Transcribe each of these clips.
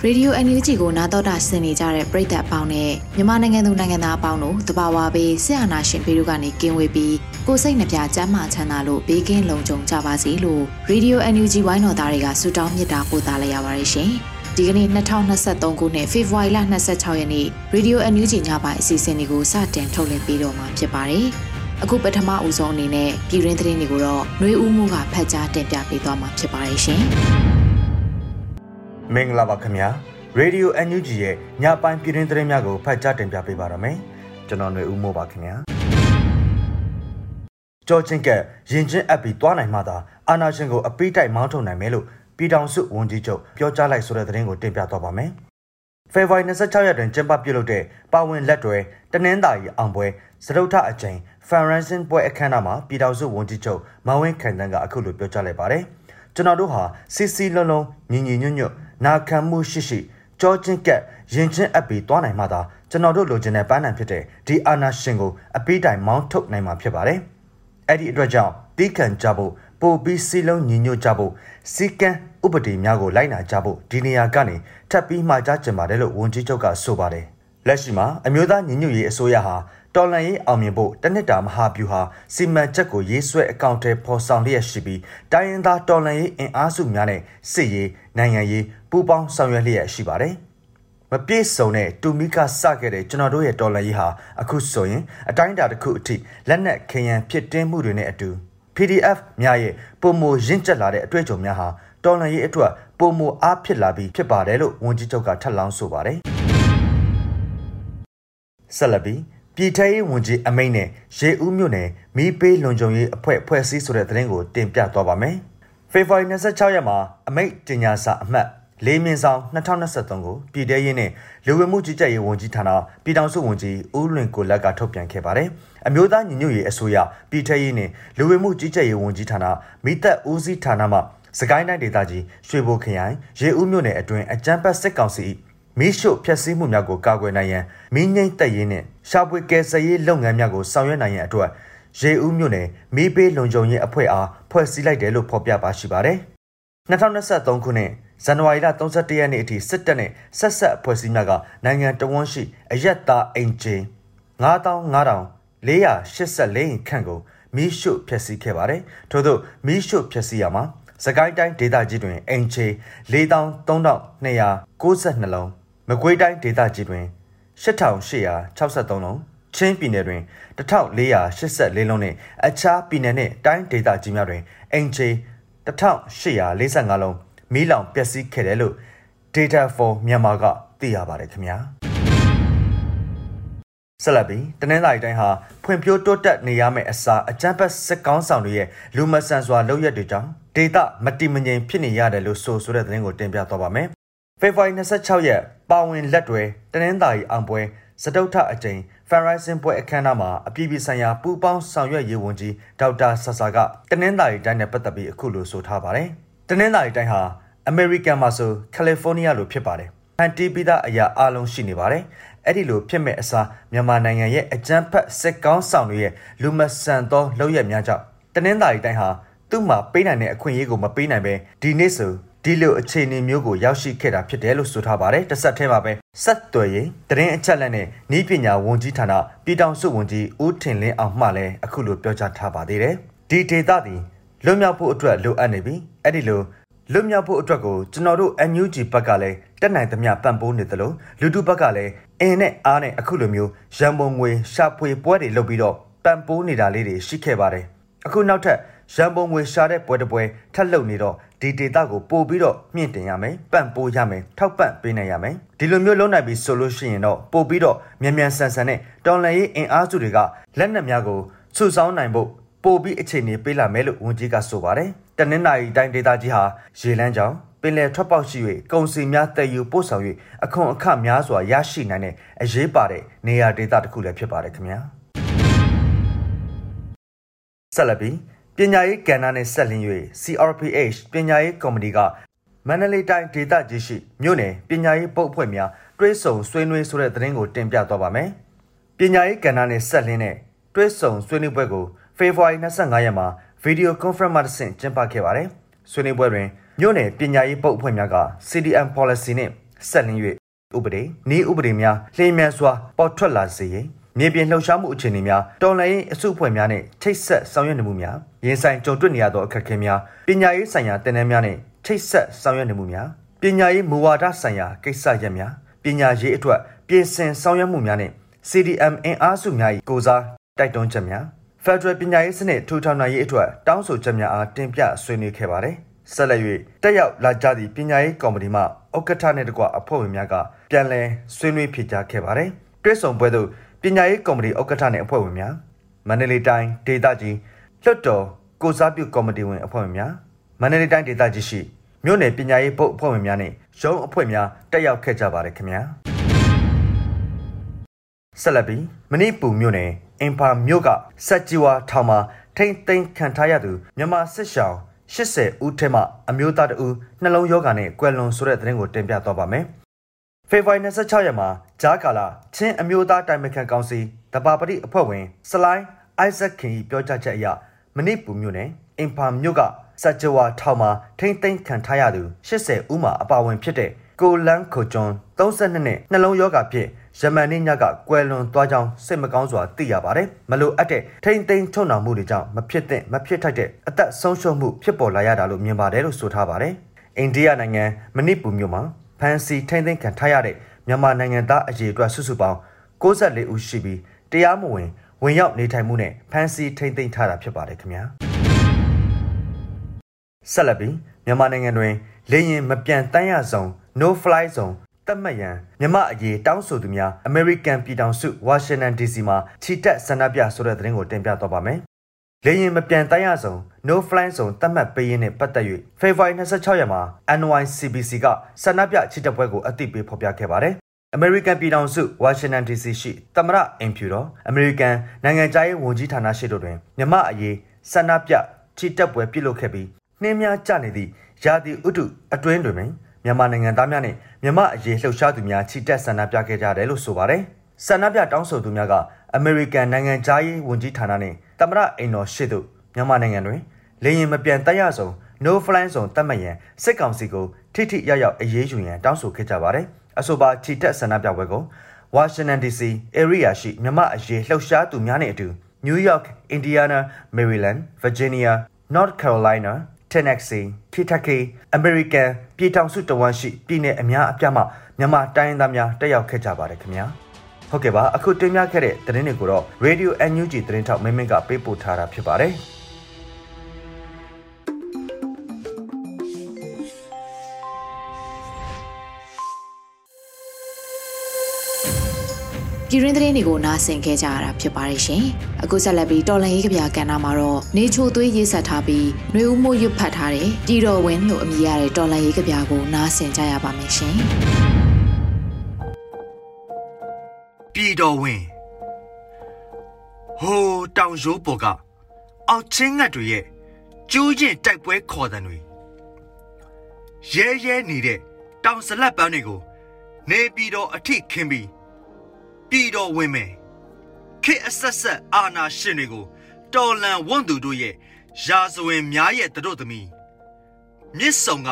ရှင်။ Radio NUG ကိုနာတော်တာဆင်နေကြတဲ့ပရိသတ်အပေါင်းနဲ့မြန်မာနိုင်ငံသူနိုင်ငံသားအပေါင်းတို့တဘာဝပေးဆရာနာရှင်ပေတို့ကနေကင်းဝေးပြီးကိုစိတ်နှပြကျမ်းမာချမ်းသာလို့ဘေးကင်းလုံခြုံကြပါစေလို့ Radio NUG ဝိုင်းတော်သားတွေကဆုတောင်းမြတ်တာပို့သလိုက်ရပါတယ်ရှင်။ဒီကနေ့2023ခုနှစ်ဖေဖော်ဝါရီလ26ရက်နေ့ Radio NUG ညပိုင်းအစီအစဉ်လေးကိုစတင်ထုတ်လင်းပေးတော့မှာဖြစ်ပါတယ်။အခုပထမဦးဆုံးအနေနဲ့ပြည်ရင်းသတင်းတွေကိုတော့ຫນွေဦးမှုကဖတ်ကြားတင်ပြပေးသွားမှာဖြစ်ပါတယ်ရှင်။ မင်္ဂလာပါခင်ဗျာရေဒီယို NUG ရဲ့ညပိုင်းပြည်တွင်းသတင်းများကိုဖတ်ကြားတင်ပြပေးပါရမယ်ကျွန်တော်ຫນွေဦးမိုးပါခင်ဗျာကြောချင်းကရင်ချင်းအပ်ပြီးသွားနိုင်မှသာအာနာရှင်ကိုအပိတိုက်မောင်းထုတ်နိုင်မယ်လို့ပြည်ထောင်စုဝန်ကြီးချုပ်ပြောကြားလိုက်ဆိုတဲ့သတင်းကိုတင်ပြသွားပါမယ်ဖေဖော်ဝါရီ26ရက်တွင်ကျင်းပပြုလုပ်တဲ့ပါဝင်လက်တွေတနင်္သာရီအောင်ပွဲစတုထအကြိမ်ဖန်ရန်ဆင်ပွဲအခမ်းအနားမှာပြည်ထောင်စုဝန်ကြီးချုပ်မန်ဝင်းခိုင်တန်းကအခုလိုပြောကြားလိုက်ပါတယ်ကျွန်တော်တို့ဟာစီစီလုံးလုံးညီညီညွတ်ညွတ် နာခံမှုရှိရှိကြောချင်းကက်ရင်ချင်းအပ်ပြီးသွားနိုင်မှသာကျွန်တော်တို့လိုချင်တဲ့ပန်းနိုင်ဖြစ်တဲ့ဒီအာနာရှင်ကိုအပိတိုင်မောင်းထုတ်နိုင်မှာဖြစ်ပါတယ်။အဲ့ဒီအတွက်ကြောင့်တီးခံကြဖို့ပိုပြီးစီလုံးညီညွတ်ကြဖို့စီကံဥပဒေများကိုလိုက်နာကြဖို့ဒီနေရာကနေထပ်ပြီးမှာကြားကျင်ပါတယ်လို့ဝန်ကြီးချုပ်ကဆိုပါတယ်။လက်ရှိမှာအမျိုးသားညီညွတ်ရေးအစိုးရဟာ တော်လန်ရေးအောင်မြင်ဖို့တနစ်တာမဟာဗျူဟာစီမံချက်ကိုရေးဆွဲအကောင့်ထဲပေါ်ဆောင်လျက်ရှိပြီးတိုင်းရင်းသားတော်လန်ရေးအင်အားစုများနဲ့စစ်ရေးနိုင်ငံရေးပူးပေါင်းဆောင်ရွက်လျက်ရှိပါတယ်။မပြည့်စုံတဲ့တူမီကစခဲ့တဲ့ကျွန်တော်တို့ရဲ့တော်လန်ရေးဟာအခုဆိုရင်အတိုင်းအတာတစ်ခုအထိလက်နက်ခရံဖြစ်တင်းမှုတွေနဲ့အတူ PDF များရဲ့ပုံမရင့်ကျက်လာတဲ့အတွေ့အကြုံများဟာတော်လန်ရေးအတွက်ပုံမအားဖြစ်လာပြီးဖြစ်ပါတယ်လို့ဝန်ကြီးချုပ်ကထပ်လောင်းဆိုပါတယ်။ဆက်လက် ပြီးပြည်ထရေးဝန်ကြီးအမိန့်နဲ့ရေဦးမြို့နယ်မီးပေးလွန်ကြုံရေးအဖွဲ့ဖွဲ့စည်းဆိုတဲ့သတင်းကိုတင်ပြသွားပါမယ်။ဖေဖော်ဝါရီ26ရက်မှာအမိန့်တင်ညာစာအမှတ်လေးမြင့်ဆောင်2023ကိုပြည်ထရေးနဲ့လူဝင်မှုကြီးကြပ်ရေးဝန်ကြီးဌာနပြည်ထောင်စုဝန်ကြီးဦးလွင်ကိုလက်ကထုတ်ပြန်ခဲ့ပါတယ်။အမျိုးသားညီညွတ်ရေးအစိုးရပြည်ထရေးနဲ့လူဝင်မှုကြီးကြပ်ရေးဝန်ကြီးဌာနမိသက်ဦးစီးဌာနမှစကိုင်းတိုင်းဒေသကြီးရွှေဘိုခရိုင်ရေဦးမြို့နယ်အတွင်းအကြမ်းဖက်စစ်ကောင်စီ မီးရှို့ဖျက်ဆီးမှုများကိုကာကွယ်နိုင်ရန်မီးငိမ့်တက်ရေးနဲ့ရှာဖွေကယ်ဆယ်ရေးလုပ်ငန်းများကိုဆောင်ရွက်နိုင်ရန်အတွက်ရေဦးမြို့နယ်မီးပေးလုံခြုံရေးအဖွဲ့အားဖွဲ့စည်းလိုက်တယ်လို့ဖော်ပြပါရှိပါတယ်။2023ခုနှစ်ဇန်နဝါရီလ31ရက်နေ့အထိစစ်တပ်နဲ့ဆက်ဆက်အဖွဲ့အစည်းများကနိုင်ငံတော်ဝန်ရှိအရက်သားအင်ဂျင်95,484ခန့်ကိုမီးရှို့ဖျက်ဆီးခဲ့ပါတယ်။ထို့သောမီးရှို့ဖျက်ဆီးရမှာစကိုင်းတိုင်းဒေသကြီးတွင်အင်ဂျင်43,292လုံး မကွေးတိုင်းဒေသကြီးတွင်8863လုံးချင်းပြည်နယ်တွင်1484လုံးနှင့်အခြားပြည်နယ်နှင့်တိုင်းဒေသကြီးများတွင်အင်ဂျီ1845လုံးမီးလောင်ပျက်စီးခဲ့တယ်လို့ Data for Myanmar ကသိရပါတယ်ခင်ဗျာဆက်လက်ပြီးတနင်္လာရီတိုင်းဟာဖွံ့ဖြိုးတိုးတက်နေရမယ့်အစားအကြမ်းဖက်စစ်ကောင်းဆောင်တွေရဲ့လူမဆန်စွာလုပ်ရက်တွေကြောင့်ဒေတာမတိမငြိမ်ဖြစ်နေရတယ်လို့ဆိုဆိုတဲ့သတင်းကိုတင်ပြသွားပါမယ် ဖေဖော်ဝါရီ26ရက်ပါဝင်လက်တွေတနင်္သာရီအောင်ပွဲစတုထအကြိမ်ဖန်ရိုင်စင်ပွဲအခမ်းအနားမှာအပြည်ပြည်ဆိုင်ရာပူးပေါင်းဆောင်ရွက်ရေးဝန်ကြီးဒေါက်တာဆဆာကတနင်္သာရီတိုင်းနဲ့ပတ်သက်ပြီးအခုလိုဆိုထားပါတယ်။တနင်္သာရီတိုင်းဟာအမေရိကန်မှာဆိုကယ်လီဖိုးနီးယားလိုဖြစ်ပါတယ်။ဟန်တီပီတာအရာအလုံးရှိနေပါတယ်။အဲ့ဒီလိုဖြစ်မဲ့အစားမြန်မာနိုင်ငံရဲ့အကြမ်းဖက်စစ်ကောင်းဆောင်တွေရဲ့လူမဆန်သောလုပ်ရက်များကြောင့်တနင်္သာရီတိုင်းဟာသူ့မှာပေးနိုင်တဲ့အခွင့်အရေးကိုမပေးနိုင်ပဲဒီနေ့ဆို ဒီလိုအခြေအနေမျိုးကိုရောက်ရှိခဲ့တာဖြစ်တယ်လို့ဆိုထားပါတယ်တစ်ဆက်တည်းမှာပဲဆက်သွယ်ရေးတရင်အချက်လက်နဲ့ဤပညာဝန်ကြီးဌာနပြည်ထောင်စုဝန်ကြီးဦးထင်လင်းအောင်မှလည်းအခုလိုပြောကြားထားပါသေးတယ်ဒီဒေသသည်လွတ်မြောက်ဖို့အတွက်လိုအပ်နေပြီအဲ့ဒီလိုလွတ်မြောက်ဖို့အတွက်ကိုကျွန်တော်တို့ NUG ဘက်ကလည်းတက်နိုင်သမျှပံ့ပိုးနေသလိုလူထုဘက်ကလည်းအင်းနဲ့အားနဲ့အခုလိုမျိုးရန်ပုံငွေရှာဖွေပွဲတွေလုပ်ပြီးတော့ပံ့ပိုးနေတာလေးတွေရှိခဲ့ပါတယ်အခုနောက်ထပ်ရန်ပုံငွေရှာတဲ့ပွဲတစ်ပွဲထပ်လုပ်နေတော့ ဒီဒေတာကိုပို့ပြီးတော့မြင့်တင်ရမယ်ပံ့ပိုးရမယ်ထောက်ပံ့ပေးနိုင်ရမယ်ဒီလိုမျိုးလုပ်နိုင်ပြီဆိုလို့ရှိရင်တော့ပို့ပြီးတော့မြန်မြန်ဆန်ဆန်နဲ့တော်လန်ရေးအင်အားစုတွေကလက်နက်များကိုစုဆောင်းနိုင်ဖို့ပို့ပြီးအခြေအနေပေးလာမယ်လို့ဝန်ကြီးကဆိုပါတယ်တနင်္လာရီတိုင်းဒေသကြီးဟာရေလန်းကြောင်ပင်လယ်ထွက်ပေါက်ရှိ၍ကုန်စည်များတည်ယူပို့ဆောင်၍အခွန်အခများစွာရရှိနိုင်တဲ့အရေးပါတဲ့နေရာဒေသတစ်ခုလည်းဖြစ်ပါတယ်ခင်ဗျာဆက်လက်ပြီး ပညာရေးကဏ္ဍနဲ့ဆက်လင်း၍ CRPH ပညာရေးကော်မတီကမန္တလေးတိုင်းဒေသကြီးရှိမြို့နယ်ပညာရေးပုတ်အဖွဲ့များတွဲဆုံဆွေးနွေးဆိုတဲ့သတင်းကိုတင်ပြသွားပါမယ်ပညာရေးကဏ္ဍနဲ့ဆက်လင်းတဲ့တွဲဆုံဆွေးနွေးပွဲကိုဖေဖော်ဝါရီ25ရက်မှာဗီဒီယိုကွန်ဖရင့်မှတစ်ဆင့်ကျင်းပခဲ့ပါတယ်။ဆွေးနွေးပွဲတွင်မြို့နယ်ပညာရေးပုတ်အဖွဲ့များက CDM policy နှင့်ဆက်လင်း၍ဥပဒေ၊နည်းဥပဒေများလျင်မြန်စွာပေါ်ထွက်လာစေရန် မြေပြင်လှုပ်ရှားမှုအခြေအနေများတော်လှန်ရေးအစုအဖွဲ့များနဲ့ချိတ်ဆက်ဆောင်ရွက်နေမှုများရင်ဆိုင်ကြုံတွေ့နေရသောအခက်အခဲများပညာရေးဆိုင်ရာတင်နန်းများနဲ့ချိတ်ဆက်ဆောင်ရွက်နေမှုများပညာရေးမူဝါဒဆိုင်ရာကိစ္စရပ်များပညာရေးအတွက်ပြင်ဆင်ဆောင်ရွက်မှုများနဲ့ CDM အင်အားစုများ၏ကိုစားတိုက်တွန်းချက်များဖက်ဒရယ်ပညာရေးစနစ်ထူထောင်နိုင်ရေးအတွက်တောင်းဆိုချက်များအားတင်ပြဆွေးနွေးခဲ့ပါတယ်။ဆက်လက်၍တက်ရောက်လာကြသည့်ပညာရေးကော်မတီမှဥက္ကဋ္ဌနှင့်တကွအဖွဲ့ဝင်များကပြန်လည်ဆွေးနွေးဖြေကြားခဲ့ပါတယ်။တွဲဆောင်ပွဲသို့ ပညာရေးကော်မတီဥက္ကဋ္ဌနှင့်အဖွဲ့ဝင်များမန္တလေးတိုင်းဒေသကြီးလွှတ်တော်ကိုစားပြုကော်မတီဝင်အဖွဲ့ဝင်များမန္တလေးတိုင်းဒေသကြီးရှိမြို့နယ်ပညာရေးဘုတ်အဖွဲ့ဝင်များနဲ့ရုံးအဖွဲ့များတက်ရောက်ခဲ့ကြပါတယ်ခင်ဗျာဆက်လက်ပြီးမဏိပူမြို့နယ်အင်ဖာမြို့ကစက်ကြီးဝါထောင်မှာထိမ့်သိမ်းခံထားရသူမြန်မာစစ်ရှောင်း80ဦးထဲမှအမျိုးသားတဦးနှလုံးရောဂါနဲ့ကွယ်လွန်ဆိုတဲ့သတင်းကိုတင်ပြသွားပါမယ်။ ဖေဖော်ဝါရီ26ရက်မှာဂျာကာလာချင်းအမျိုးသားတိုင်ပင်ခံကောင်စီတပါပတိအဖွဲ့ဝင်စလိုင်းအိုက်ဇက်ခင်၏ပြောကြားချက်အရမဏိပူမြို့နယ်အင်ဖာမြို့ကစကြဝါထောင်မှာထိမ့်သိမ်းခံထားရသူ80ဦးမှအပါအဝင်ဖြစ်တဲ့ကိုလန်းခိုကျွန်း32နှစ်နှလုံးရောဂါဖြင့်ယမန်နေ့ညကကွယ်လွန်သွားကြောင်းစိတ်မကောင်းစွာသိရပါတယ်။မလိုအပ်တဲ့ထိမ့်သိမ်းချုံနှောင်မှုတွေကြောင့်မဖြစ်သင့်မဖြစ်ထိုက်တဲ့အသက်ဆုံးရှုံးမှုဖြစ်ပေါ်လာရတာလို့မြင်ပါတယ်လို့ဆိုထားပါတယ်။အိန္ဒိယနိုင်ငံမဏိပူမြို့မှာ ဖန်စီထိမ့်သိမ်းခံထားရတဲ့မြန်မာနိုင်ငံသားအရေးအတွက်စုစုပေါင်း64ဦးရှိပြီးတရားမဝင်ဝင်ရောက်နေထိုင်မှုနဲ့ဖန်စီထိမ့်သိမ်းထားတာဖြစ်ပါတယ်ခင်ဗျာ။ဆက်လက်ပြီးမြန်မာနိုင်ငံတွင်လေရင်မပြန်တမ်းရဆုံး no fly zone တတ်မှတ်ရန်မြမအရေးတောင်းဆိုသူများ American ပြည်ထောင်စု Washington DC မှာချီတက်ဆန္ဒပြဆိုတဲ့သတင်းကိုတင်ပြတော့ပါမယ်။လေရင်မပြန်တမ်းရဆုံး no fly zone တတ်မှတ်ပေးရင်းနဲ့ပတ်သက်၍ February 26ရက်မှာ NYCBC ကဆန္ဒပြချီတက်ပွဲကိုအသိပေးဖော်ပြခဲ့ပါတယ်။ American ပြည်ထောင်စု Washington DC ရှိသမရအင်ဖြူတော် American နိုင်ငံခြားရေးဝန်ကြီးဌာနရှိတို့တွင်မြမအရေးဆန္ဒပြချီတက်ပွဲပြုလုပ်ခဲ့ပြီးနှင်းများကျနေသည့်ရာသီဥတုအတွင်းတွင်မြန်မာနိုင်ငံသားများနဲ့မြန်မာအရေးလှုပ်ရှားသူများချီတက်ဆန္ဒပြခဲ့ကြတယ်လို့ဆိုပါတယ်။ဆန္ဒပြတောင်းဆိုသူများကအမေရိကန်နိုင်ငံသားရေးဝန်ကြီးဌာနနဲ့တမရအိမ်တော်ရှိသူ မြန်မာနိုင်ငံတွင်လေရင်မပြန်တက်ရဆုံး no fly ဇုံတတ်မှတ်ရန်စစ်ကောင်စီကိုထိထိရောက်ရောက်အရေးယူရန်တောင်းဆိုခဲ့ကြပါတယ်။အဆိုပါချီတက်ဆန္ဒပြပွဲကို Washington DC area ရှိမြန်မာအရေးလှုပ်ရှားသူများနဲ့အတူ New York, Indiana, Maryland, Virginia, North Carolina, Tennessee, Kentucky, American ပြည်ထောင်စုတဝန်းရှိပြည်내အများအပြားမှမြန်မာတိုင်းသားများတက်ရောက်ခဲ့ကြပါတယ်ခင်ဗျာဟုတ်ကဲ့ပါအခုတင်ပြခဲ့တဲ့သတင်းတွေကိုတော့ Radio NUG သတင်းထောက်မင်းမင်းကပေးပို့ထားတာဖြစ်ပါတယ် ပြည်ရင်းသတင်းတွေကိုနားဆင်ခဲ့ကြရတာဖြစ်ပါတယ်ရှင်။အခုဆက်လက်ပြီးတော်လန်ရေးကဗျာကဏ္ဍမှာတော့နေချိုသွေးရေးဆက်ထားပြီးနှွေဦးမိုးရွတ်ဖတ်ထားတဲ့တီတော်ဝင်းလို့အမည်ရတဲ့တော်လန်ရေးကဗျာကိုနားဆင်ကြရပါမယ်ရှင်။ပြည်တော်ဝင်းဟိုးတောင်ရိုးပေါ်ကအောက်ချင်းငတ်တွေရဲ့ကျိုးရင်တိုက်ပွဲခေါ်တဲ့တွေရဲရဲနေတဲ့တောင်စလက်ပန်းတွေကိုနေပြည်တော်အထိခင်းပြီး ပြည်တော်ဝင်မယ်ခေအဆက်ဆက်အာနာရှင်တွေကိုတော်လန်ဝွန့်သူတို့ရဲ့ရာဇဝင်များရဲ့တို့သမီးမြစ်ဆုံက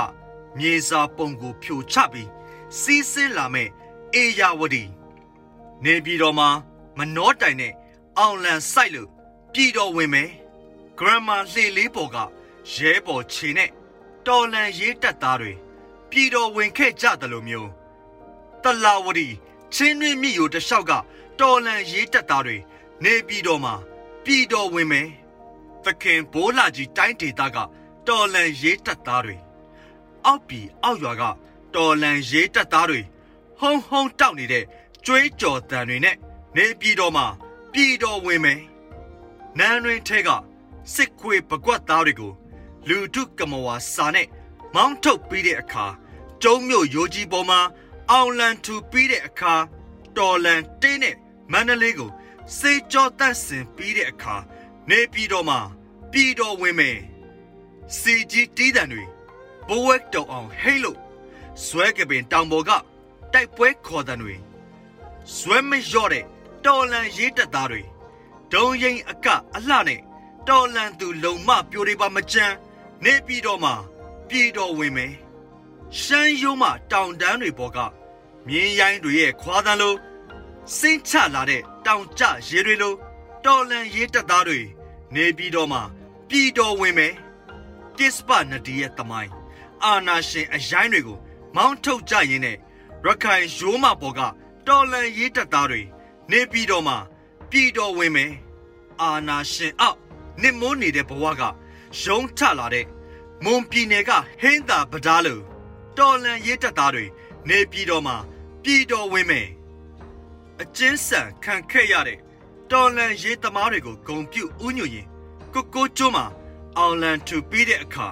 မြေစာပုံကိုဖြိုချပြီးစီးဆင်းလာမဲ့အေယာဝတီနေပြည်တော်မှာမနှောတိုင်နဲ့အောင်လန်ဆိုင်လို့ပြည်တော်ဝင်မယ်ဂရမလှေလေးပေါ်ကရဲဘော်ခြေနဲ့တော်လန်ရေးတပ်သားတွေပြည်တော်ဝင်ခဲ့ကြတယ်လို့မျိုးတလာဝတီ ချင်းတွင်းမြစ်ရိုတလျှောက်ကတော်လန်ရေးတပ်သားတွေနေပြည်တော်မှာပြည်တော်ဝင်မယ်သခင်ဘိုးလာကြီးတိုင်းဒေသကတော်လန်ရေးတပ်သားတွေအောက်ပြည်အောက်ရွာကတော်လန်ရေးတပ်သားတွေဟုံဟုံတောက်နေတဲ့ကျွေးကြော်တန်တွေနဲ့နေပြည်တော်မှာပြည်တော်ဝင်မယ်နန်းတွင်ထဲကစစ်ခွေပကွက်သားတွေကိုလူထုကမဝါစာနဲ့မောင်းထုတ်ပြီးတဲ့အခါကျုံမြို့ရိုးကြီးပေါ်မှာ အောင်လန်ထူပြီးတဲ့အခါတော်လန်တင်းနဲ့မန္တလေးကိုစေကြောတန့်စင်ပြီးတဲ့အခါနေပြည်တော်မှာပြည်တော်ဝင်မယ်စီကြီးတီးတံတွေဘဝက်တောင်အောင်ဟိတ်လို့ဇွဲကပင်တောင်ပေါ်ကတိုက်ပွဲခေါ်တံတွေဇွဲမလျော့တဲ့တော်လန်ရေးတက်သားတွေဒုံရင်အကအလှနဲ့တော်လန်သူလုံမပြိုတွေပါမကြမ်းနေပြည်တော်မှာပြည်တော်ဝင်မယ် ရှမ်းရုံးမှတောင်တန်းတွေပေါ်ကမြင်းရိုင်းတွေရဲ့ခွာတန်းလို့စင်းချလာတဲ့တောင်ကျရေတွေလိုတော်လန်ရေးတက်သားတွေနေပြည်တော်မှာပြည်တော်ဝင်မယ်ကစ္စပနဒီရဲ့တမိုင်းအာနာရှင်အရိုင်းတွေကိုမောင်းထုတ်ကြရင်းနဲ့ရခိုင်ရိုးမပေါ်ကတော်လန်ရေးတက်သားတွေနေပြည်တော်မှာပြည်တော်ဝင်မယ်အာနာရှင်အောက်နစ်မိုးနေတဲ့ဘဝကရုံးထလာတဲ့မွန်ပြည်နယ်ကဟင်းသာပဒါလို တော်လန်ရေးတက်သားတွေနေပြည်တော်မှာပြည်တော်ဝင်မယ်အကျဉ်းဆန်ခံခဲ့ရတဲ့တော်လန်ရေးသမားတွေကိုဂုံပြုတ်ဥညွရင်ကိုကိုကျွန်းမှာအောင်လန်ထူပြီးတဲ့အခါ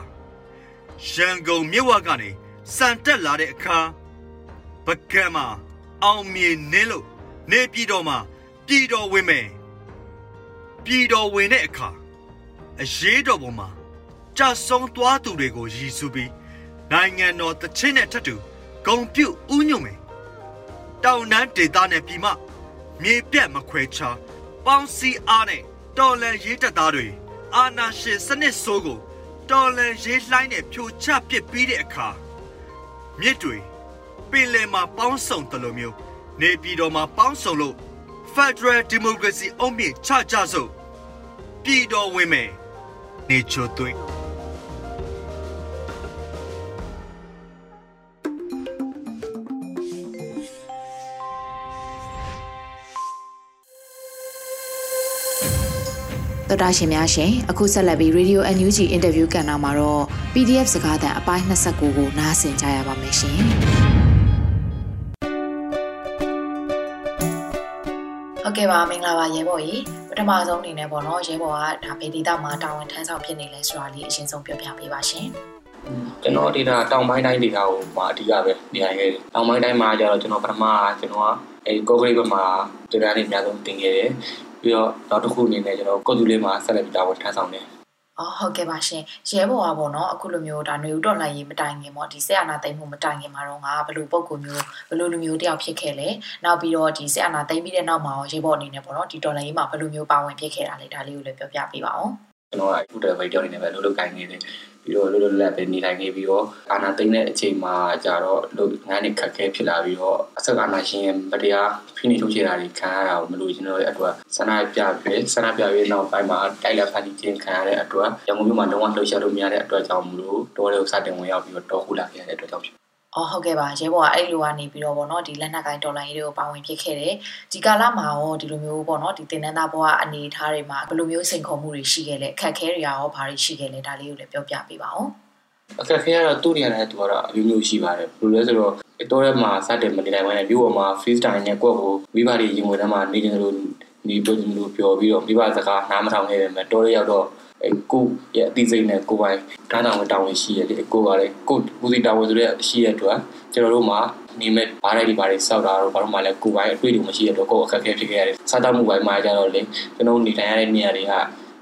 ရန်ကုန်မြို့ဝကနေစံတက်လာတဲ့အခါပကံမှာအောင်မြေနင်းလို့နေပြည်တော်မှာပြည်တော်ဝင်မယ်ပြည်တော်ဝင်တဲ့အခါအရေးတော်ပေါ်မှာကြဆုံးသွားသူတွေကိုရည်စူးပြီး နိုင်ငံတော်တချင်းနဲ့ထပ်တူဂုံပြုတ်ဥညွမယ်တောင်တန်းဒေသနဲ့ပြည်မမြေပြတ်မခွဲခြားပေါင်းစည်းအားနဲ့တော်လန်ရေးတပ်သားတွေအာနာရှင်စနစ်ဆိုးကိုတော်လန်ရေးလှိုင်းနဲ့ဖြိုချပစ်ပြီးတဲ့အခါမြစ်တွေပင်လယ်မှာပေါင်းစုံတယ်လို့မျိုးနေပြည်တော်မှာပေါင်းစုံလို့ Federal Democracy အုံမြင့်ချကြစို့ပြည်တော်ဝင်မယ်နေချိုသွင်း တော်တာရှင်များရှင်အခုဆက်လက်ပြီး Radio NUG Interview ကဏ္ဍမှာတော့ PDF စကားသံအပိုင်း29ကိုနားဆင်ကြရပါမယ်ရှင်ဟုတ်ကဲ့ပါမင်္ဂလာပါရဲဘော်ကြီးပထမဆုံးအနေနဲ့ပေါ့နော်ရဲဘော်ကဒါဗေဒီတာမှာတာဝန်ထမ်းဆောင်ဖြစ်နေလဲဆိုတာလေးအရင်ဆုံးပြောပြပေးပါရှင်ကျွန်တော်ဒေတာတောင်ပိုင်းတိုင်းဒေတာကိုမှာအဓိကပဲနေရာခဲ့တယ်တောင်ပိုင်းတိုင်းမှာကျတော့ကျွန်တော်ပထမကျွန်တော်ကအဲကော့ဂရိတ်ဘက်မှာဒေတာတွေအများဆုံးတင်ခဲ့တယ် ပြီးတော့နောက်တစ်ခုအနေနဲ့ကျွန်တော်ကော့တူလေးမှာဆက်လက်ပြီးတာဝန်ထမ်းဆောင်တယ်အော်ဟုတ်ကဲ့ပါရှင်ရဲဘော်ကပေါ့နော်အခုလိုမျိုးဒါຫນွေဦးတော်လိုက်ရေးမတိုင်ခင်ပေါ့ဒီဆက်အာနာသိမ့်မှုမတိုင်ခင်မှာတော့ငါဘလို့ပုံကူမျိုးဘလို့လူမျိုးတယောက်ဖြစ်ခဲ့လဲနောက်ပြီးတော့ဒီဆက်အာနာသိမ့်ပြီးတဲ့နောက်မှာရောရဲဘော်အနေနဲ့ပေါ့နော်ဒီတော်လိုက်ရေးမှာဘလို့မျိုးပါဝင်ဖြစ်ခဲ့တာလဲဒါလေးကိုလည်းပြောပြပေးပါအောင် ကျွန်တော်ကအခုတည်းပဲကြောင်းနေတယ်ပဲလို့လုပ်ကိုင်းနေတယ်ပြီးတော့လွတ်လွတ်လပ်ပဲနေထိုင်နေပြီးတော့အာဏာသိမ်းတဲ့အချိန်မှာကြတော့လို့ငန်းနေခက်ခဲဖြစ်လာပြီးတော့အဆက်အာဏာရှင်ရဲ့မတရားဖိနှိပ်ထုတ်ချတာတွေခံရတာကိုမလို့ကျွန်တော်ရဲ့အတွက်ဆန္ဒပြပြီးဆန္ဒပြပြီးနောက်ပိုင်းမှာတိုက်လက်ဖန်တီးခြင်းခံရတဲ့အတွက်ရန်ကုန်မြို့မှာလုံးဝလှုပ်ရှားလို့မရတဲ့အတွက်ကြောင့်မလို့တော်လေးကိုစတင်ဝင်ရောက်ပြီးတော့တောခုလာခဲ့ရတဲ့အတွက်ကြောင့်ဖြစ် အော်ဟုတ်ကဲ့ပါရဲဘော်ကအဲ့လိုကနေပြီးတော့ဗောနော်ဒီလက်နက်ကိုင်းဒေါ်လာရေးတွေကိုပါဝင်ဖြစ်ခဲ့တယ်ဒီကာလမှာရောဒီလိုမျိုးဗောနော်ဒီတင်နန်းသားဘဝအနေထားတွေမှာဘယ်လိုမျိုးစိန်ခေါ်မှုတွေရှိခဲ့လဲအခက်အခဲတွေရောဘာတွေရှိခဲ့လဲဒါလေးကိုလည်းပြောပြပေးပါဦးအခက်အခဲကတော့သူ့နေရာနဲ့သူကတော့အမျိုးမျိုးရှိပါတယ်ဘယ်လိုလဲဆိုတော့တော့ရဲမှာစတင်မနေနိုင်ဘူးနဲ့မြို့ပေါ်မှာ freestyle နဲ့ကိုယ့်ကိုမိဘတွေရင်ဝင်ထဲမှာနေနေလို့ နေလို့လို့ပြောပြီးတော့မိဘစကားနားမထောင်ခဲ့တယ်မဲ့တော့ရဲရောက်တော့အဲကိုရဲ့အသိစိတ်နဲ့ကိုပိုင်တားတောင်တောင်းဝင်ရှိရတယ်ကိုကလည်းကိုဦးစီတာဝန်ဆိုတဲ့ရှိရတဲ့အတွက်ကျွန်တော်တို့မှာနေမဲ့ဘားလိုက်ဒီဘားတွေစောက်တာတော့ဘာလို့မှလည်းကိုပိုင်အတွေ့အကြုံမရှိတဲ့အတွက်ကိုအခက်အခဲဖြစ်ခဲ့ရတယ်စားတောက်မှုပိုင်းမှာကြတော့လေကျွန်တော်နေထိုင်ရတဲ့နေရာတွေက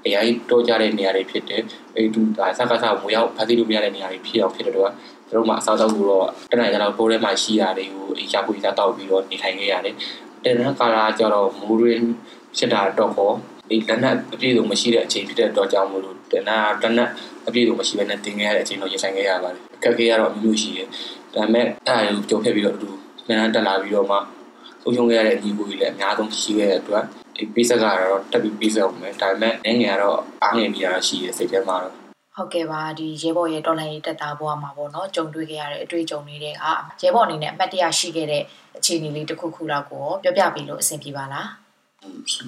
အရင်တော့ကြတဲ့နေရာတွေဖြစ်တယ်အဲသူစကားစားမရောက်ဖတ်သိလို့မရတဲ့နေရာတွေဖြစ်အောင်ဖြစ်တဲ့တော့ကျွန်တော်မှအစားတောက်လို့တော့တနင်္လာနေ့တော့တိုးထဲမှာရှိတာတွေကိုအရာကိုစားတောက်ပြီးတော့နေထိုင်ခဲ့ရတယ် တနင်္လာကာလာကျတော့မူရင်းဖြစ်တာတော့ခေါ်ဒီလက်နက်အပြည့်စုံမရှိတဲ့အချိန်ဖြစ်တဲ့တော့ကြောင့်မလို့တနက်တနက်အပြည့်စုံမရှိဘဲနဲ့တင်ခဲ့ရတဲ့အချိန်တော့ရင်ဆိုင်ခဲ့ရပါတယ်အခက်အခဲကတော့မျိုးမျိုးရှိတယ်ဒါပေမဲ့အဲ့ဒါကိုကြုံဖြစ်ပြီးတော့အတူမြန်တက်လာပြီးတော့မှဆုံးရှုံးခဲ့ရတဲ့ညီကိုကြီးလည်းအများဆုံးရှိခဲ့တဲ့အတွက်ဒီပေးဆက်ကတော့တက်ပြီးပေးဆက်အောင်မယ်ဒါပေမဲ့ငငယ်ကတော့အားငယ်မိတာရှိတယ်စိတ်ထဲမှာတော့ ဟုတ်ကဲ့ပါဒီရဲဘော်ရဲ့တော်လှန်ရေးတက်တာဘဝမှာပေါ့နော်ကြုံတွေ့ခဲ့ရတဲ့အတွေ့အကြုံတွေတွေကရဲဘော်အနေနဲ့အမှတ်တရရှိခဲ့တဲ့အခြေအနေလေးတစ်ခုခုလောက်ကိုပြောပြပေးလို့အဆင်ပြေပါလား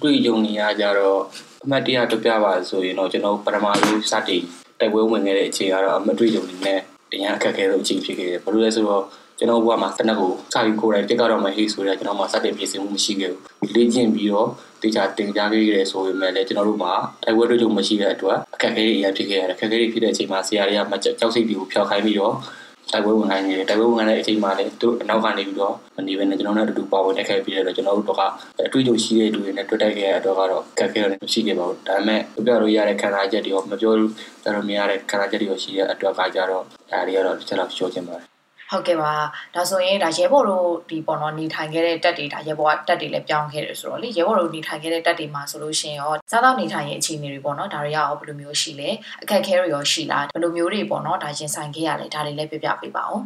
တွေ့ကြုံနေရကြတော့အမှတ်တရပြပြပါဆိုရင်တော့ကျွန်တော်ပထမဆုံးစတင်တိုက်ပွဲဝင်ခဲ့တဲ့အချိန်ကတော့အမတွေ့ကြုံနေနဲ့အရင်အခက်အခဲဆုံးအချိန်ဖြစ်ခဲ့တယ်ဘာလို့လဲဆိုတော့ ကျွန်တော်ဘဝမှာတနက်ကိုစာပြီးကိုယ်တိုင်တက်ကတော့မဟေးဆိုတော့ကျွန်တော်မှာစတင်ပြင်ဆင်မှုမရှိခဲ့ဘူးလေ့ကျင့်ပြီးတော့တေချာတင်ကြားခဲ့ရဆိုပေမဲ့လည်းကျွန်တော်တို့မှာတိုက်ပွဲတို့ကြုံမရှိတဲ့အတွက်အခက်အခဲတွေအများဖြစ်ခဲ့ရတယ်အခက်အခဲတွေဖြစ်တဲ့အချိန်မှာဆရာတွေကမကြောက်စိတ်တွေကိုဖျောက်ခိုင်းပြီးတော့တိုက်ပွဲဝင်ခိုင်းနေတယ်တိုက်ပွဲဝင်ခိုင်းတဲ့အချိန်မှာလည်းသူအနောက်ကနေပြီးတော့မနေဘဲနဲ့ကျွန်တော်တို့အတူတူပါဝင်တက်ခဲ့ပြီးတော့ကျွန်တော်တို့တော့ကအတွေ့အကြုံရှိတဲ့လူတွေနဲ့တွေ့တိုက်ခဲ့ရတော့ကတော့ခက်ခဲတယ်မရှိခဲ့ပါဘူးဒါပေမဲ့ပြောလို့ရတဲ့ခံစားချက်တွေရောမပြောလို့ကျွန်တော်မြင်ရတဲ့ခံစားချက်တွေရောရှိတဲ့အတွက်ကကြတော့အဲဒီကတော့တစ်ချက်လောက်ပြောချင်ပါတယ် ဟုတ်ကဲ့ပါဒါဆိုရင်ဒါရဲဘော်တို့ဒီပေါ့နော်နေထိုင်ခဲ့တဲ့တက်တွေဒါရဲဘော်ကတက်တွေလည်းပြောင်းခဲ့တယ်ဆိုတော့လေရဲဘော်တို့နေထိုင်ခဲ့တဲ့တက်တွေမှာဆိုလို့ရှိရင်ရောစားသောက်နေထိုင်ရဲ့အခြေအနေတွေပေါ့နော်ဒါတွေရောဘယ်လိုမျိုးရှိလဲအခက်အခဲတွေရောရှိလားဘယ်လိုမျိုးတွေပေါ့နော်ဒါရင်ဆိုင်ခဲ့ရလဲဒါတွေလည်းပြပြပေးပါအောင်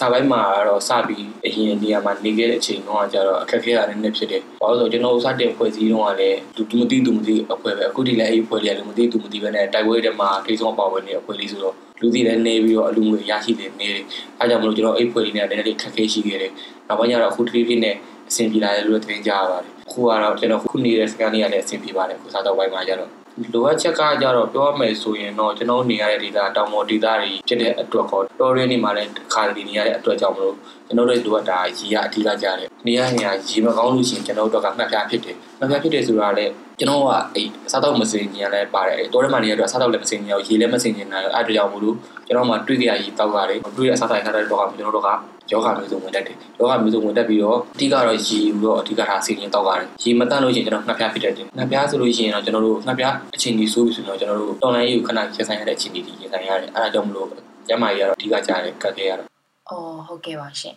စာပိုင်းမှာတော့စပြီးအရင်နေရာမှာနေခဲ့တဲ့အချိန်တုန်းကကျတော့အခက်အခဲရတယ်နည်းဖြစ်တယ်။ဘာလို့လဲဆိုတော့ကျွန်တော်စတဲ့ဖွဲ့စည်းတုန်းကလည်းသူသူမသိသူမသိအဖွဲ့ပဲအခုဒီလည်းအဲ့ဒီဖွဲ့လေးကလည်းမသိသူမသိပဲနဲ့တိုက်ပွဲတွေမှာထိဆုံးပါဝင်နေအဖွဲ့လေးဆိုတော့လူစီလည်းနေပြီးတော့အလူငွေရရှိနေနေတယ်။အဲကြောင့်မလို့ကျွန်တော်အဲ့ဖွဲ့လေးနဲ့လည်းနည်းနည်းခက်ခဲရှိခဲ့တယ်။နောက်ပိုင်းကျတော့အခုတဖြည်းဖြည်းနဲ့အဆင်ပြေလာတယ်လို့တင်ကြရပါတယ်။အခုကတော့ကျွန်တော်ခုနေတဲ့စကန်လေးကလည်းအဆင်ပြေပါတယ်အခုစားတော့ပိုင်းမှာကျတော့ လိုအပ်ချက်ကကြတော့ပြောရမယ်ဆိုရင်တော့ကျွန်တော်နေရတဲ့ဒေသတောင်ပေါ်ဒေသတွေဖြစ်တဲ့အတွက်ကောတော်ရင်းနေမှာလည်းခါတည်းနေရတဲ့အတွက်ကြောင့်မလို့ကျွန်တော်တို့လိုအပ်တာရေရအဓိကကြတယ်နေရနေရရေမကောင်းလို့ရှိရင်ကျွန်တော်တို့ကမှတ်ပြဖြစ်တယ်မှတ်ပြဖြစ်တယ်ဆိုတာလည်းကျွန်တော်ကအဲ့စားတော့မစင်ညာလည်းပါတယ်တော်ရင်းမှာနေရတော့စားတော့လည်းမစင်ညာရေလည်းမစင်ညာအဲ့အတွက်ကြောင့်မလို့ကျွန်တော်မှတွေးကြရရေတောက်ရတယ်တွေးရအစားတိုင်းထားတဲ့တော့ကကျွန်တော်တို့က ယောဂမျိုးစုံဝင်တတ်တယ်ယောဂမျိုးစုံဝင်တတ်ပြီးတော့အဓိကတော့ရေယူတော့အဓိကထားစီရင်တောက်ရတယ်ရေမတန့်လို့ရှိရင်ကျွန်တော်ငှက်ပြားဖြစ်တတ်တယ်ငှက်ပြားဆိုလို့ရှိရင်တော့ကျွန်တော်တို့ငှက်ပြားအချိန်ကြီးဆိုးပြီဆိုတော့ကျွန်တော်တို့တော်လိုင်းရေးကိုခဏရက်ဆိုင်ရတဲ့အချိန်ကြီးရက်ဆိုင်ရတယ်အဲဒါကြောင့်မလို့ကျမကြီးကတော့အဓိကကြားတယ်ကတ်ခဲ့ရတော့အော်ဟုတ်ကဲ့ပါရှင်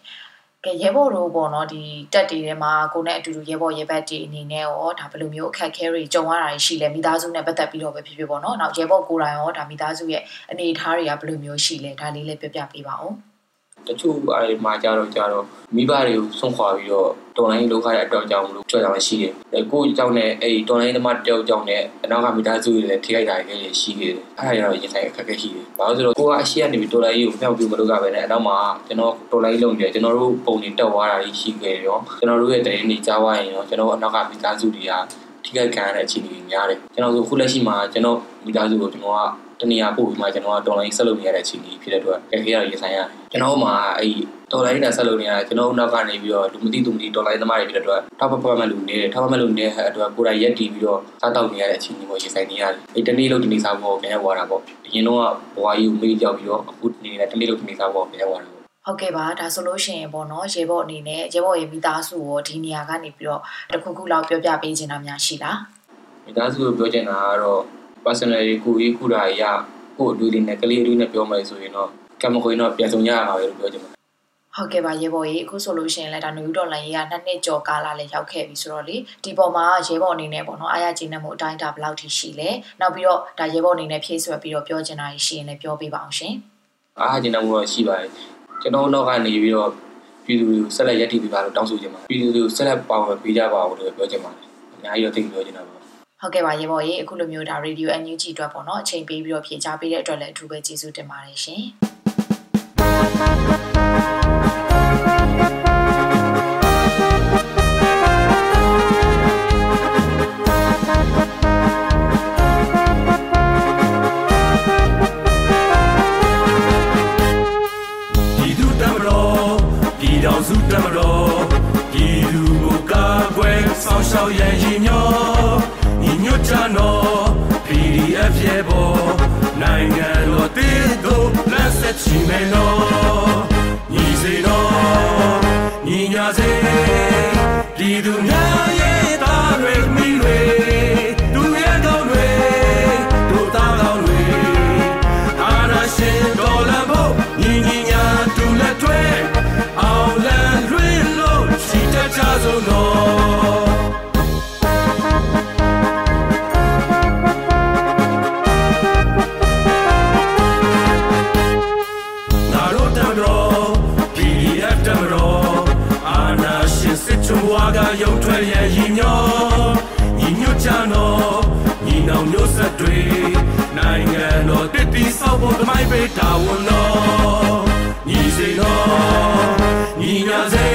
ကဲရဲဘော်တို့ပေါ့နော်ဒီတက်တွေထဲမှာကိုနဲ့အတူတူရဲဘော်ရဲဘက်တွေအနေနဲ့ရောဒါဘယ်လိုမျိုးအခက်ခဲတွေကြုံရတာရှိလဲမိသားစုနဲ့ပတ်သက်ပြီးတော့ပဲဖြစ်ဖြစ်ပေါ့နော်နောက်ရဲဘော်ကိုယ်တိုင်ရောဒါမိသားစုရဲ့အနေအထားတွေကဘယ်လိုမျိုးရှိလဲဒါလေးလည်းပြပြပေးပါဦး တချို့အဲမှာကြတော့ကြတော့မိဘတွေကိုဆုံးခွာပြီးတော့တော်လိုင်းလောက်ခတဲ့အတွက်ကြောင့်မလို့ကြောက်ကြမှာရှိတယ်။ကိုယ့်အကြောင်းနဲ့အဲဒီတော်လိုင်းသမားတယောက်ကြောင့်နဲ့အနောက်ကမိသားစုတွေလည်းထိခိုက်တာတွေရှိခဲ့တယ်။အဲဒါရောရင်ဆိုင်အခက်အခဲရှိတယ်။ဘာလို့ဆိုတော့ကိုကအရှိကနေပြီးတော်လိုင်းကိုဖျောက်ပြမလုပ်ကြပဲနဲ့အနောက်မှာကျွန်တော်တော်လိုင်းလုံးပြီးကျွန်တော်တို့ပုံတွေတက်သွားတာရှိခဲ့ရောကျွန်တော်တို့ရဲ့တရင်တွေကြားသွားရင်ရောကျွန်တော်အနောက်ကမိသားစုတွေကထိခိုက်ခံရတဲ့အခြေအနေတွေများတယ်။ကျွန်တော်ဆိုခုလက်ရှိမှာကျွန်တော်မိသားစုကိုကျွန်တော်က တနေရာပို့ပြီးမှကျွန်တော်ကတော်လိုင်းဆက်လုပ်နေရတဲ့အခြေအနေဖြစ်တဲ့အတွက်အခက်အခဲရရင်ဆိုင်ရတယ်ကျွန်တော်မှအဲ့တော်လိုင်းနဲ့ဆက်လုပ်နေရကျွန်တော်နောက်ကနေပြီးတော့လူမသိသူမသိတော်လိုင်းသမားတွေဖြစ်တဲ့အတွက်ထောက်ပံ့မဲ့လူနေတယ်ထောက်ပံ့မဲ့လူနေတဲ့အတွက်ကိုယ်တိုင်ရက်တည်ပြီးတော့စားတောက်နေရတဲ့အခြေအနေကိုရင်ဆိုင်နေရတယ်အဲ့တနေ့လို့ဒီနေ့စားဖို့ပြန်ရောက်သွားတာပေါ့အရင်တော့ဘဝကြီးကိုမေ့ကြောက်ပြီးတော့အခုနေနေတနေ့လို့ဒီနေ့စားဖို့ပြန်ရောက်သွားတာဟုတ်ကဲ့ပါဒါဆိုလို့ရှိရင်ပေါ့နော်ရေဘော့အနေနဲ့ရေဘော့ရဲ့မိသားစုကိုဒီနေရာကနေပြီးတော့တခုခုလောက်ပြောပြပေးချင်တာများရှိလားမိသားစုကိုပြောချင်တာကတော့ personally ကိုကြီးခုတာရကို့အတူလေးနဲ့ကလေးအတူနဲ့ပြောမယ်ဆိုရင်တော့ကံမခွေတော့ပြန်ဆုံရမှာပဲလို့ပြောချင်ပါတယ်ဟုတ်ကဲ့ပါရေဘော်ကြီးအခုဆိုလို့ရှိရင်လည်းဒါနယူဒေါ်လာရေးကနှစ်နှစ်ကျော်ကာလလည်းရောက်ခဲ့ပြီဆိုတော့လေဒီပေါ်မှာရေဘော်အနေနဲ့ပေါ့နော်အားရကျေနပ်မှုအတိုင်းအတာဘယ်လောက်ထိရှိလဲနောက်ပြီးတော့ဒါရေဘော်အနေနဲ့ဖြည့်ဆွက်ပြီးတော့ပြောချင်တာရှိရင်လည်းပြောပြပါအောင်ရှင်အားရကျေနပ်မှုတော့ရှိပါတယ်ကျွန်တော်တော့ကနေပြီးတော့ပြည်သူတွေကိုဆက်လက်ရည်တည်ပေးပါလို့တောင်းဆိုချင်ပါတယ်ပြည်သူတွေကိုဆက်လက်ပါဝင်ပေးကြပါဦးလို့ပြောချင်ပါတယ်အများကြီးတော့သိပြောချင်တာပါ ဟုတ်ကဲ့ပါရေပေါ်ရေအခုလိုမျိုးဒါ Radio NUG အတွက်ပေါ့နော်အချိန်ပေးပြီးတော့ဖြေချပေးတဲ့အတွက်လည်းအထူးပဲကျေးဇူးတင်ပါတယ်ရှင် လက်ဆက်ချီမယ်နော်ညီစေနော်ညီညာစေဒီသူများရဲ့သားတွေမိတွေသူရဲ့ကောင်းတွေတို့သားကောင်းတွေအာနာရှင်တော်လဖို့ညီညီညာတူလက်ထွဲအောင်လန်လွင်လို့ချီတကြဆုံးနော် တမိုင်းပေးတာဝန်တော်ညီစေတော်ညီညာစေ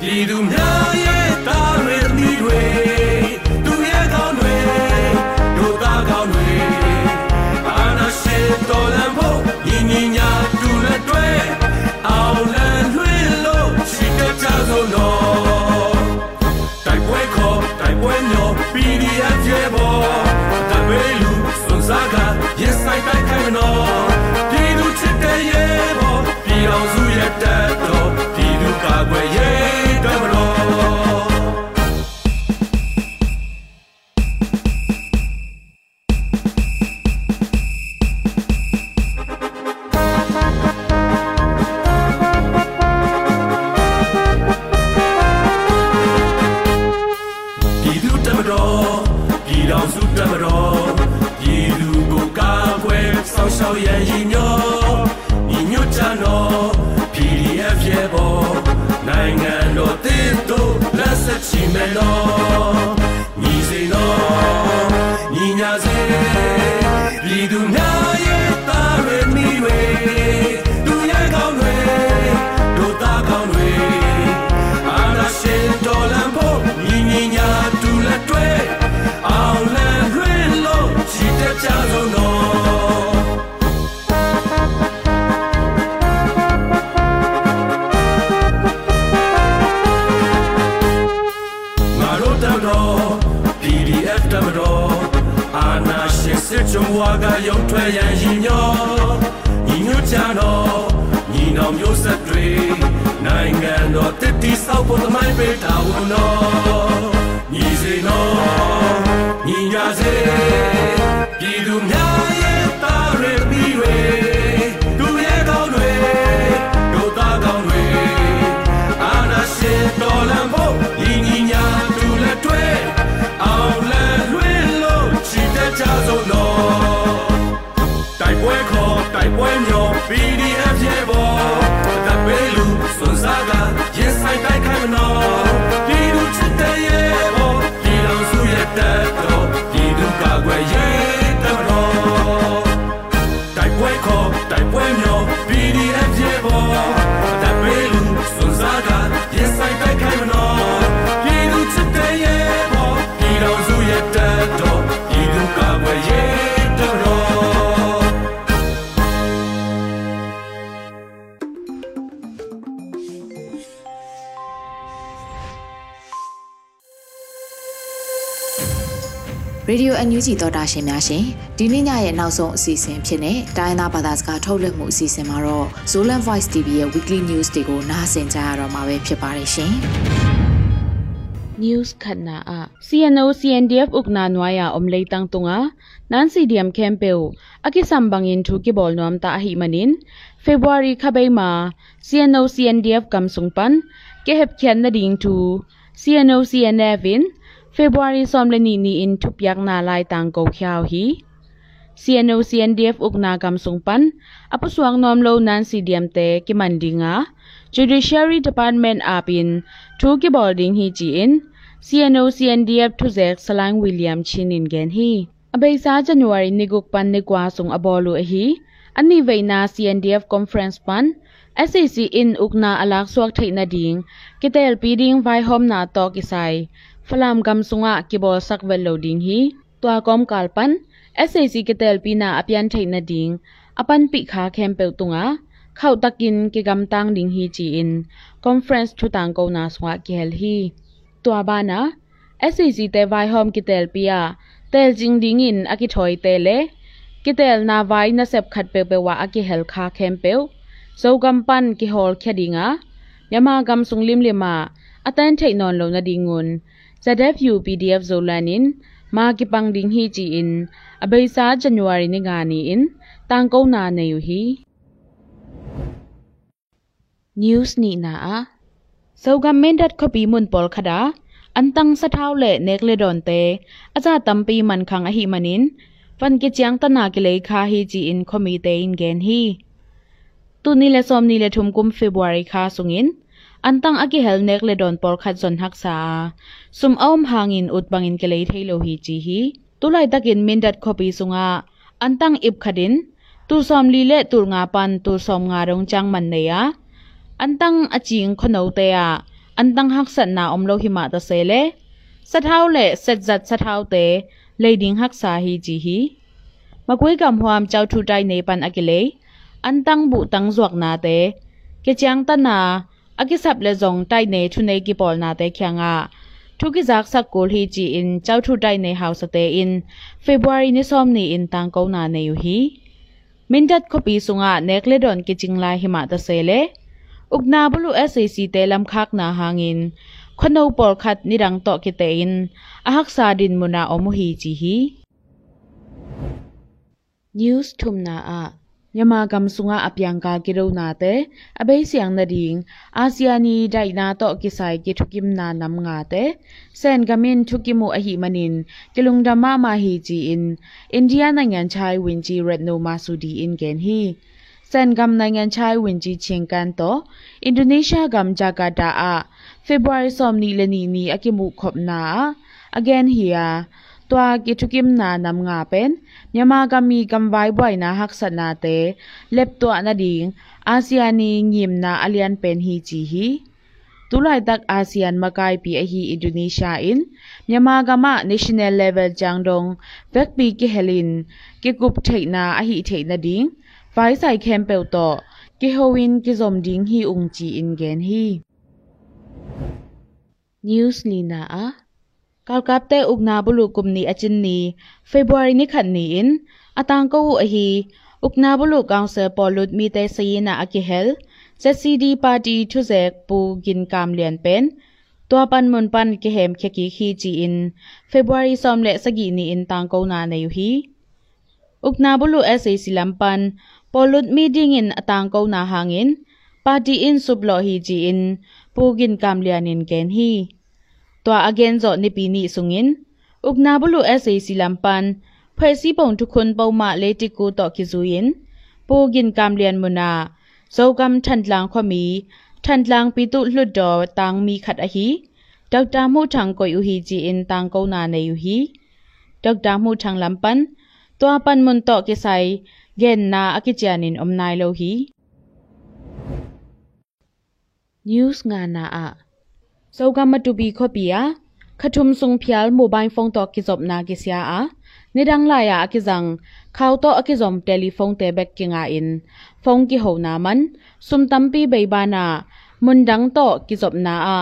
ပြည်သူများရဲ့တာရည်သမီးတွေသူရဲ့ကောင်းတွေဒုသားကောင်းတွေအာနာရှိတော်လံဖို့ညီညီညာတူလက်တွဲအောင်လန်လွှဲလို့ရှိတဲ့ကြဆုံးတော် ဆိုင်တိုက်ခိုင်မနော်ပြည်သူချစ်တဲ့ရဲ့ဘောပြည်အောင်စုရဲ့တက်တော်ပြည်သူကာကွယ်ရေးတော်မတော် ဝါကရုံထွက်ရန်ရည်ညောညီညွတ်ကြတော်ညီနောင်မျိုးဆက်တွေနိုင်ငံတော်တည်တည်ဆောက်ဖို့သမိုင်းပေးတာဝန်တော်ညီစေတော်ညီညာစေပြည်သူများရဲ့တာရမီတွေသူရဲ့ကောင်းတွေတို့သားကောင်းတွေအာနာရှင်တော်လံဖို့ညီညီညာတူလက်တွဲအောင်လန်လွှဲလို့ချစ်တဲ့ကြဆုံးတော်တိုက်ပွဲခေါ် တိုက်ပွဲမျော PDF ရဲ့ဘောတပ်ပေးလူစွန်စားကရင်ဆိုင်တိုက်ခိုင်မနော်ပြည်သူချစ်တဲ့ရဲ့ဘောပြည်တော်စုရဲ့တက်တော်ပြည်သူကာကွယ်ရေးတပ်တော်တိုက်ပွဲခေါ်တိုက်ပွဲမျော ယိုအန်ယူဂျီသောတာရှင်များရှင်ဒီနေ့ညရဲ့နောက်ဆုံးအစီအစဉ်ဖြစ်တဲ့တိုင်းသားဘာသာစကားထုတ်လွှင့်မှုအစီအစဉ်မှာတော့ Zolan Voice TV ရဲ့ Weekly News တွေကိုနားဆင်ကြရတော့မှာပဲဖြစ်ပါတယ်ရှင် news khatna a cno cndf ukna nwaya omlei tang tunga nan cdm campeu akisam bangin thu ki bol nom ta hi manin february khabai ma cno cndf kam sungpan ke hep khian na ding thu cno cnf in february somle ni ni in thu pyak na lai tang ko khyao hi cno cndf ukna kam sungpan apuswang nom lo nan cdm te ki mandinga judiciary department apin thu ki boarding hi chi in CNO CNDF thu zek salang William chinin gen hi abai sa January niguk pan ni kwa sung abolu a hi ani veina CNDF conference pan SAC in ukna alak suak theina ding kitel piding vai hom na to kisai falam gam sunga kibol sak vel loading hi twa kom kalpan SAC kitel pina apyan theina ding apan pi kha khem pe tunga khau takin ki gam tang ding hi chi in conference thu tang ko na swa kel hi tua bana SCC te vai hom ki tel pia tel jing ding in aki thoi te le ki tel na vai na sep khat pe pe wa aki hel kha khem pe so gam pan ki hol khadinga yama gam sung lim lima atan thei non lo na dingun ZFU PDF zolanin ma ki pang ding hi chi in abai sa January ni nga ni in tang ko na ne yu hi news ni na a โซกัมเมนดัดขปีมุนปอลขดาอันตังสะเท้าเละเนกเลดอนเตอาจาตัมปีมันคังอหิมันินฟันกิจยังตนากิเลคาฮีจีอินคอมีเตอินเกนฮีตุนีเลซอมนีเลทุมกุมเฟบรุรีคาสุงินอันตังอากิเฮลเนกเลดอนปอลขัดจนฮักษาสุมอ้อมหางินอุดบังอิน ZFU PDF Zolanin ma ki pang ding hi chi in abai sa January ni ga ni in tang ko na ne yu hi news ni na a so government dot copy mun pol khada antang sa thau le nek le don te aja tampi man khang a hi manin pan ki chiang ta na ki le kha hi chi in khomi te in gen hi tu ni le som ni le thum kum february kha sungin an tang aki hel nek le don por khat zon hak sa sum om hangin ut bangin kelei thailo hi chi hi tulai takin min dat copy sunga an tang ip khadin tu som li le tur nga pan tu som nga rong chang man ne ya an tang aching khono te ya an tang hak sat na om lo hi ma ta se le sa thau le set zat sa thau te le ding hak sa hi chi hi ma koi kam huam chau thu tai ne pan akile an tang bu tang zuak na te ke chang ta na าอากิสับเลจงใจในทุนในกิปอลนาเตเคียงอ่ะทุกิจักสักกูลฮีจีอินเจ้าทุใจในเฮาสเตอินเฟบรุยนิซอมนีอินตังกูนาในอยู่ฮีมินดัดคปีสุงะเนกเลดอนกิจิงลายหิมาตะเซเลอุกนาบลู SAC เตลำคักนาหางินขนาวปอลขัดนิรังโตกิเตอินอาหักซาดินมุนาอมุฮีจีฮี news thumna a nyama gam sunga apyang ka kiro na te abai siang na ding asiani dai na to kisai ki thukim na nam nga te sen gamin thukimu a hi manin kilung dama ma hi ji in india နိုင်ငံခြားဝင်ကြီး Retno Masudi in gen hi စန်ဂမ်နိုင်ငံခြားဝင်ကြီးချင်းကန်တော့အင်ဒိုနီးရှားဂမ်ဂျာကာတာအဖေဗူရီဆ ோம் နီလနီနီအကိမှုခေါပနာ again here ตัวกิทุกิมนานํางาเป็นยามากามีกําไว้บ่อยนะฮักษณาเตเล็บตัวนาดิงอาเซียนีงิมนาอเลียนเป็นฮีจีฮีตุไลตักอาเซียนมากายปีอฮีอินโดนีเซียอินยามากามา national level จังดงเวกปีกิเฮลินกิกุปเทนาอฮีเทนาดิงไฟใส่แคมเปลต่อกิโฮวินกิซอมดิงฮีอุงจีอินเกนฮี News Lina A กาลกับเตอุกนาบุลุกุมนีอจินนีเฟบรุยนิขันนีอินอตังกูอฮีอุกนาบุลุกางเซปอลุดมีเตซีนาอกิเฮล ZCD ปาร์ตีทุเซกปูกินกามเลียนเป็นตัวปันมุนปันกิเฮมเคกิคีจีอินเฟบรุยซอมเลสกีนีอินตังกูนาในยุฮีอุกนาบุลุเอสเอซิลัมปันปอลุดมีดิงอินอตังกูนาหางอินปาร์ตีอินสุบโลฮีจีอินปูกินกามเลียนินเกนฮี ตัวอเกนโจนิปีนีสุงินอุกนาบุลุเอสเอซีลัมปันเผยซีปงทุกคนเป้ามาเลติกูต่อคิซุยินปูกินกามเลียนมุนาโซกัมทันลางขมีทันลางปีตุลุดดอตังมีขัดอหีดอกตามูทังกอยอุฮีจีอินตังกูนาในอุฮีดอกตามูทังลัมปันตัวปันมุนต่อกิไซเกนนาอกิจานินอมนายโลฮี news nga na a เจ้ากำมาดูบีคบียขทุมสุงพิลโมบายฟงต่อกิจบนากิเสียอาในดังลายอากิจังเขาต่ออากิจอมเทลิฟงเตเบกกิงอาอินฟงกิหูนามันสุมตัมปีใบบานามุนดังต่อกิจบนาอา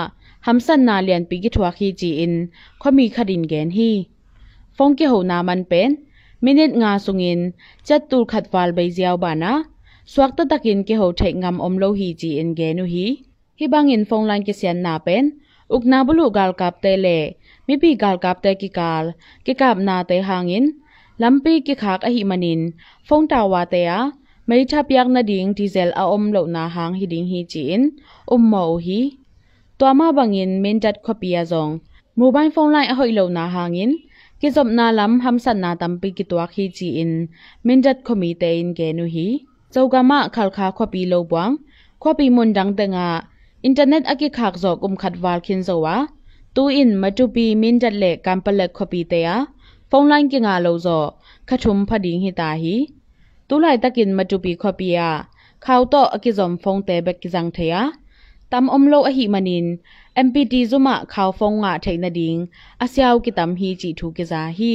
ฮัมสันนาเลียนปีกิทวคีจีอินเขมีขดินแกนฮีฟงกิหูนามันเป็นมินิตงาสุงินจัดตูขัดฟาลใบเจียวบานาสวักตะตักินกิหูเทงงำอมโลฮีจีอินแกนุฮีฮิบังอินฟงลันกิเสียนนาเป็น စောကမတူဘီခောပီယာခထုမ်ဆုံဖျာလ်မိုဘိုင်းဖုန်းတော့ကိဇပ်နာကိစယာအာနေဒန်းလာယာအကိဇန်ခေါတော့အကိဇုံတယ်လီဖုန်းတဲဘက်ကင်ငါအင်ဖုန်းကိဟောနာမန်စုံတမ်ပီဘေဘာနာမွန်ဒန်းတော့ကိဇပ်နာအာဟမ်ဆန်နာလျန်ပီကိထွာခီဂျီအင်ခွမီခဒင်ဂန်ဟီဖုန်းကိဟောနာမန်ပန်မိနစ်ငါဆုငင်ချက်တူခတ်ဖာလ်ဘေဇီယောဘာနာဆွတ်တတကင်ကိဟောထိတ်ငမ်အုံလိုဟီဂျီအင်ဂဲနူဟီ hi bangin phone line ki sian na pen ukna bulu gal kap te le mi pi gal kap te ki kal ki kap na te hangin lampi ki khak a hi manin phone ta wa te a mai tha pyak na ding diesel a om lo na hang hi ding hi chin um mo hi to ma bangin min dat khopia zong mobile phone line a hoi lo na hangin ki zop na lam ham san na tampi ki twa khi chi in min dat khomi te in ge nu hi chogama khal kha khopi lo bwang khopi mun dang te nga internet aki khak zo kum khat wal khin zo wa tu in matupi min dat le kampalak khopi te ya phone line ki nga lo zo khathum phading hi ta hi tu lai takin matupi khopi ya khaw to aki zom phone te bek ki jang the ya tam om lo a hi manin mpt zuma khaw phone nga theina ding asyau ki tam hi chi thu ki za hi